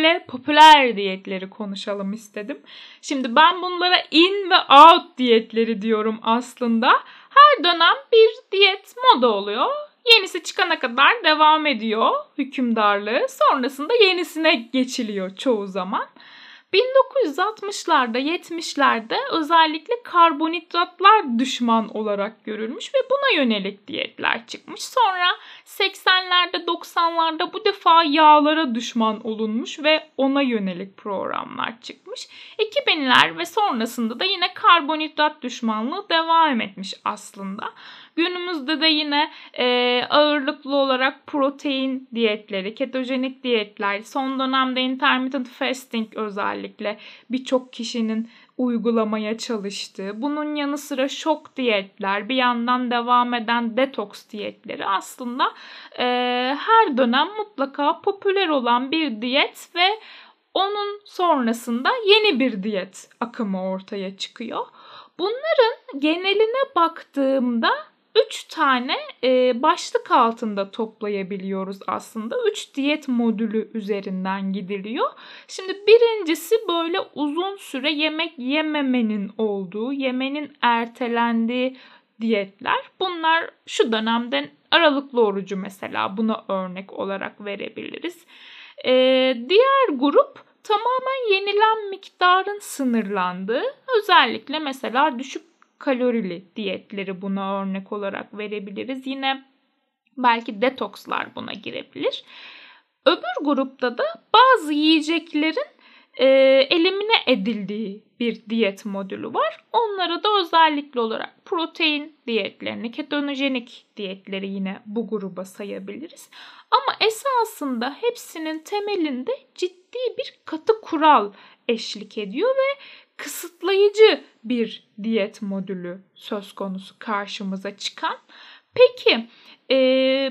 sizlerle popüler diyetleri konuşalım istedim. Şimdi ben bunlara in ve out diyetleri diyorum aslında. Her dönem bir diyet moda oluyor. Yenisi çıkana kadar devam ediyor hükümdarlığı. Sonrasında yenisine geçiliyor çoğu zaman. 1960'larda 70'lerde özellikle karbonhidratlar düşman olarak görülmüş ve buna yönelik diyetler çıkmış. Sonra 80'lerde 90'larda bu defa yağlara düşman olunmuş ve ona yönelik programlar çıkmış. 2000'ler ve sonrasında da yine karbonhidrat düşmanlığı devam etmiş aslında. Günümüzde de yine e, ağırlıklı olarak protein diyetleri, ketojenik diyetler, son dönemde intermittent fasting özellikle birçok kişinin uygulamaya çalıştığı, bunun yanı sıra şok diyetler, bir yandan devam eden detoks diyetleri aslında e, her dönem mutlaka popüler olan bir diyet ve onun sonrasında yeni bir diyet akımı ortaya çıkıyor. Bunların geneline baktığımda 3 tane e, başlık altında toplayabiliyoruz aslında. 3 diyet modülü üzerinden gidiliyor. Şimdi birincisi böyle uzun süre yemek yememenin olduğu, yemenin ertelendiği diyetler. Bunlar şu dönemden aralıklı orucu mesela buna örnek olarak verebiliriz. E, diğer grup tamamen yenilen miktarın sınırlandığı, özellikle mesela düşük kalorili diyetleri buna örnek olarak verebiliriz. Yine belki detokslar buna girebilir. Öbür grupta da bazı yiyeceklerin e, elimine edildiği bir diyet modülü var. Onlara da özellikle olarak protein diyetlerini, ketojenik diyetleri yine bu gruba sayabiliriz. Ama esasında hepsinin temelinde ciddi bir katı kural eşlik ediyor ve kısıtlayıcı bir diyet modülü söz konusu karşımıza çıkan. Peki e,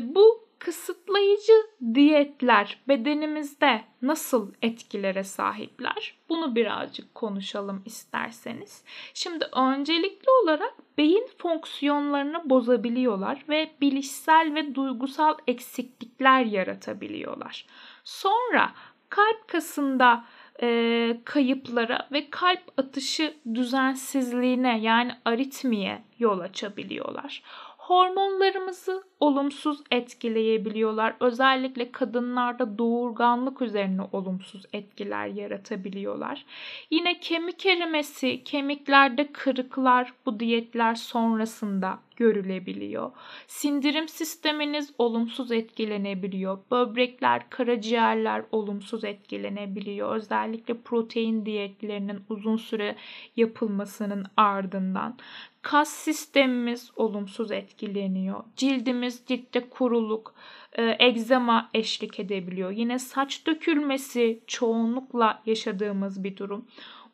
bu kısıtlayıcı diyetler bedenimizde nasıl etkilere sahipler? Bunu birazcık konuşalım isterseniz. Şimdi öncelikli olarak beyin fonksiyonlarını bozabiliyorlar ve bilişsel ve duygusal eksiklikler yaratabiliyorlar. Sonra kalp kasında e, kayıplara ve kalp atışı düzensizliğine yani aritmiye yol açabiliyorlar. Hormonlarımızı olumsuz etkileyebiliyorlar. Özellikle kadınlarda doğurganlık üzerine olumsuz etkiler yaratabiliyorlar. Yine kemik erimesi, kemiklerde kırıklar bu diyetler sonrasında görülebiliyor. Sindirim sisteminiz olumsuz etkilenebiliyor. Böbrekler, karaciğerler olumsuz etkilenebiliyor. Özellikle protein diyetlerinin uzun süre yapılmasının ardından. Kas sistemimiz olumsuz etkileniyor. Cildimiz ciltte kuruluk, e, egzema eşlik edebiliyor. Yine saç dökülmesi çoğunlukla yaşadığımız bir durum.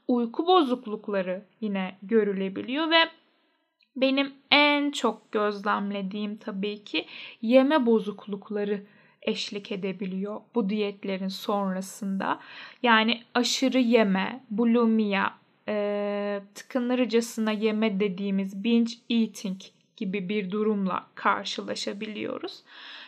Uyku bozuklukları yine görülebiliyor ve benim en çok gözlemlediğim tabii ki yeme bozuklukları eşlik edebiliyor bu diyetlerin sonrasında. Yani aşırı yeme, bulimia, e, tıkınırcasına yeme dediğimiz binge eating gibi bir durumla karşılaşabiliyoruz.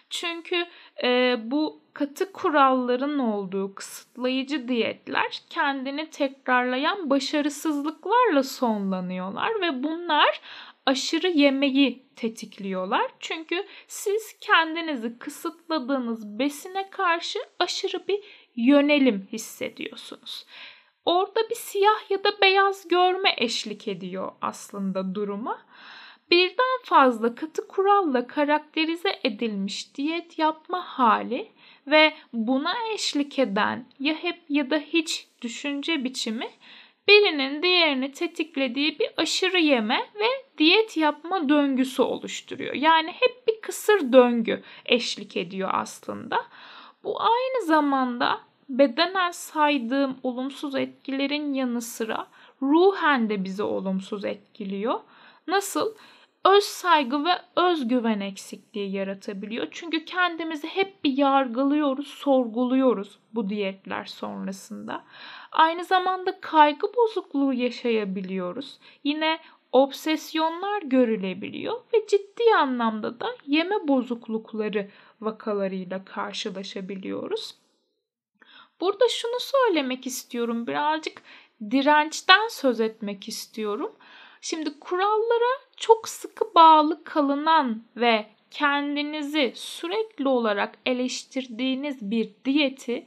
Çünkü e, bu katı kuralların olduğu kısıtlayıcı diyetler kendini tekrarlayan başarısızlıklarla sonlanıyorlar ve bunlar aşırı yemeği tetikliyorlar. Çünkü siz kendinizi kısıtladığınız besine karşı aşırı bir yönelim hissediyorsunuz. Orada bir siyah ya da beyaz görme eşlik ediyor aslında duruma. Birden fazla katı kuralla karakterize edilmiş diyet yapma hali ve buna eşlik eden ya hep ya da hiç düşünce biçimi birinin diğerini tetiklediği bir aşırı yeme ve diyet yapma döngüsü oluşturuyor. Yani hep bir kısır döngü eşlik ediyor aslında. Bu aynı zamanda bedenen saydığım olumsuz etkilerin yanı sıra ruhen de bizi olumsuz etkiliyor. Nasıl? Öz saygı ve özgüven eksikliği yaratabiliyor. Çünkü kendimizi hep bir yargılıyoruz, sorguluyoruz bu diyetler sonrasında. Aynı zamanda kaygı bozukluğu yaşayabiliyoruz. Yine obsesyonlar görülebiliyor ve ciddi anlamda da yeme bozuklukları vakalarıyla karşılaşabiliyoruz. Burada şunu söylemek istiyorum. Birazcık dirençten söz etmek istiyorum. Şimdi kurallara çok sıkı bağlı kalınan ve kendinizi sürekli olarak eleştirdiğiniz bir diyeti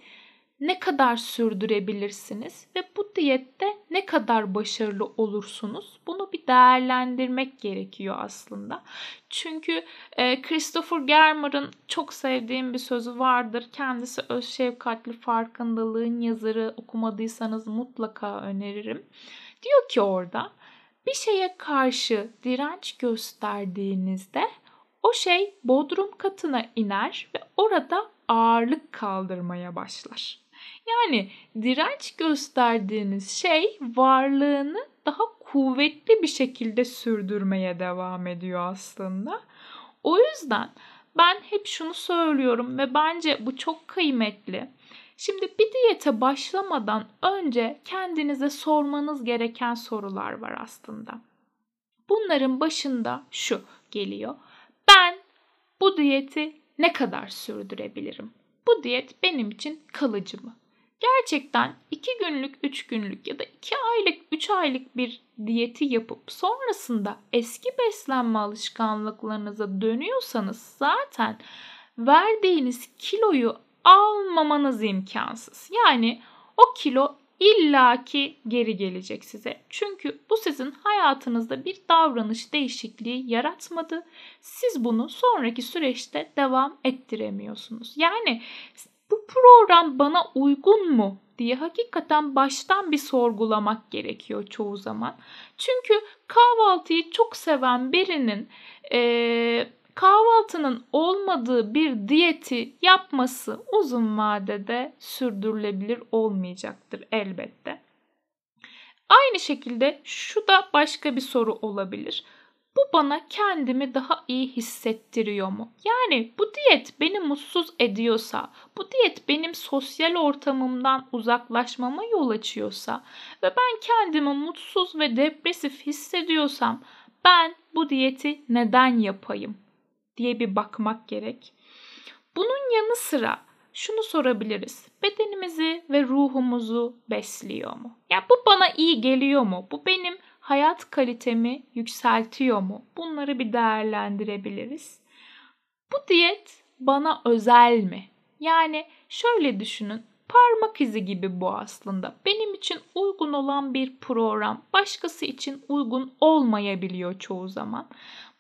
ne kadar sürdürebilirsiniz ve bu diyette ne kadar başarılı olursunuz? Bunu bir değerlendirmek gerekiyor aslında. Çünkü e, Christopher Germer'ın çok sevdiğim bir sözü vardır. Kendisi öz şefkatli farkındalığın yazarı. Okumadıysanız mutlaka öneririm. Diyor ki orada bir şeye karşı direnç gösterdiğinizde o şey bodrum katına iner ve orada ağırlık kaldırmaya başlar. Yani direnç gösterdiğiniz şey varlığını daha kuvvetli bir şekilde sürdürmeye devam ediyor aslında. O yüzden ben hep şunu söylüyorum ve bence bu çok kıymetli. Şimdi bir diyete başlamadan önce kendinize sormanız gereken sorular var aslında. Bunların başında şu geliyor. Ben bu diyeti ne kadar sürdürebilirim? Bu diyet benim için kalıcı mı? Gerçekten 2 günlük, 3 günlük ya da 2 aylık, 3 aylık bir diyeti yapıp sonrasında eski beslenme alışkanlıklarınıza dönüyorsanız zaten verdiğiniz kiloyu almamanız imkansız. Yani o kilo illaki geri gelecek size. Çünkü bu sizin hayatınızda bir davranış değişikliği yaratmadı. Siz bunu sonraki süreçte devam ettiremiyorsunuz. Yani bu program bana uygun mu diye hakikaten baştan bir sorgulamak gerekiyor çoğu zaman. Çünkü kahvaltıyı çok seven birinin e, kahvaltının olmadığı bir diyeti yapması uzun vadede sürdürülebilir olmayacaktır elbette. Aynı şekilde şu da başka bir soru olabilir. Bu bana kendimi daha iyi hissettiriyor mu? Yani bu diyet beni mutsuz ediyorsa, bu diyet benim sosyal ortamımdan uzaklaşmama yol açıyorsa ve ben kendimi mutsuz ve depresif hissediyorsam ben bu diyeti neden yapayım diye bir bakmak gerek. Bunun yanı sıra şunu sorabiliriz. Bedenimizi ve ruhumuzu besliyor mu? Ya bu bana iyi geliyor mu? Bu benim hayat kalitemi yükseltiyor mu? Bunları bir değerlendirebiliriz. Bu diyet bana özel mi? Yani şöyle düşünün. Parmak izi gibi bu aslında. Benim için uygun olan bir program başkası için uygun olmayabiliyor çoğu zaman.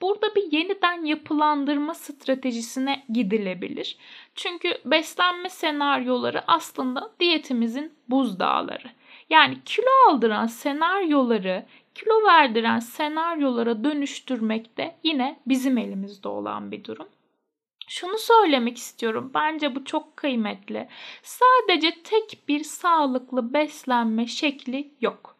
Burada bir yeniden yapılandırma stratejisine gidilebilir. Çünkü beslenme senaryoları aslında diyetimizin buzdağları. Yani kilo aldıran senaryoları kilo verdiren senaryolara dönüştürmek de yine bizim elimizde olan bir durum. Şunu söylemek istiyorum. Bence bu çok kıymetli. Sadece tek bir sağlıklı beslenme şekli yok.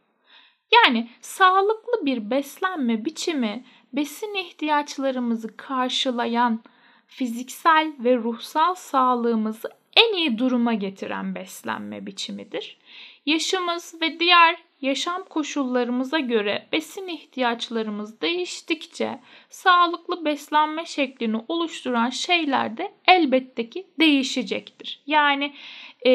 Yani sağlıklı bir beslenme biçimi besin ihtiyaçlarımızı karşılayan fiziksel ve ruhsal sağlığımızı en iyi duruma getiren beslenme biçimidir. Yaşımız ve diğer yaşam koşullarımıza göre besin ihtiyaçlarımız değiştikçe sağlıklı beslenme şeklini oluşturan şeyler de elbette ki değişecektir. Yani e,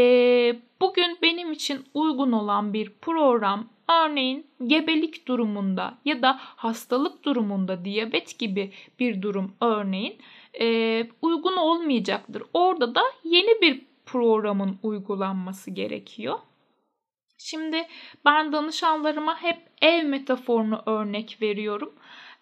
bugün benim için uygun olan bir program örneğin gebelik durumunda ya da hastalık durumunda diyabet gibi bir durum örneğin e, uygun olmayacaktır. Orada da yeni bir programın uygulanması gerekiyor. Şimdi ben danışanlarıma hep ev metaforunu örnek veriyorum.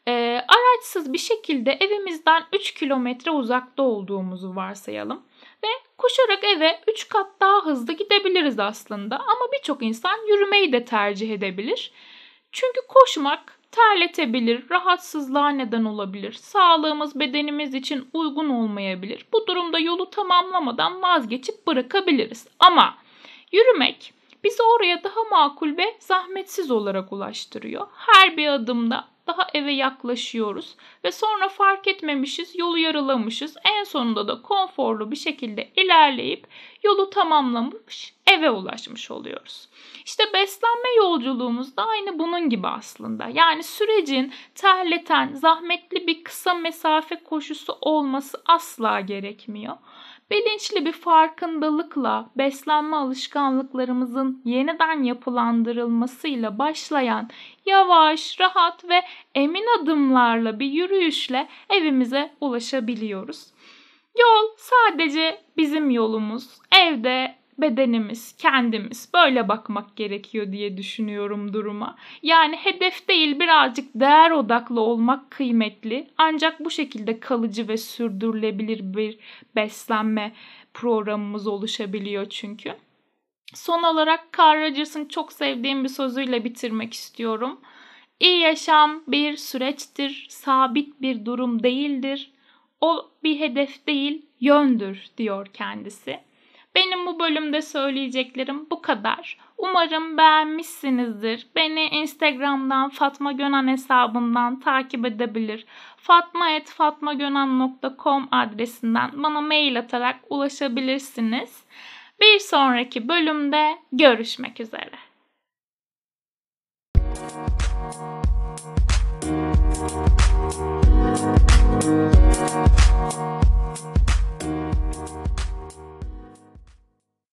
E, araçsız bir şekilde evimizden 3 kilometre uzakta olduğumuzu varsayalım. Ve koşarak eve 3 kat daha hızlı gidebiliriz aslında. Ama birçok insan yürümeyi de tercih edebilir. Çünkü koşmak terletebilir, rahatsızlığa neden olabilir, sağlığımız bedenimiz için uygun olmayabilir. Bu durumda yolu tamamlamadan vazgeçip bırakabiliriz. Ama yürümek bizi oraya daha makul ve zahmetsiz olarak ulaştırıyor. Her bir adımda daha eve yaklaşıyoruz ve sonra fark etmemişiz, yolu yarılamışız. En sonunda da konforlu bir şekilde ilerleyip yolu tamamlamış, eve ulaşmış oluyoruz. İşte beslenme yolculuğumuz da aynı bunun gibi aslında. Yani sürecin terleten, zahmetli bir kısa mesafe koşusu olması asla gerekmiyor. Bilinçli bir farkındalıkla beslenme alışkanlıklarımızın yeniden yapılandırılmasıyla başlayan yavaş, rahat ve emin adımlarla bir yürüyüşle evimize ulaşabiliyoruz. Yol sadece bizim yolumuz. Evde bedenimiz, kendimiz böyle bakmak gerekiyor diye düşünüyorum duruma. Yani hedef değil birazcık değer odaklı olmak kıymetli. Ancak bu şekilde kalıcı ve sürdürülebilir bir beslenme programımız oluşabiliyor çünkü. Son olarak Carl Rogers'ın çok sevdiğim bir sözüyle bitirmek istiyorum. İyi yaşam bir süreçtir, sabit bir durum değildir. O bir hedef değil, yöndür diyor kendisi. Benim bu bölümde söyleyeceklerim bu kadar. Umarım beğenmişsinizdir. Beni Instagram'dan Fatma Gönen hesabından takip edebilir. fatma.fatmagönen.com adresinden bana mail atarak ulaşabilirsiniz. Bir sonraki bölümde görüşmek üzere.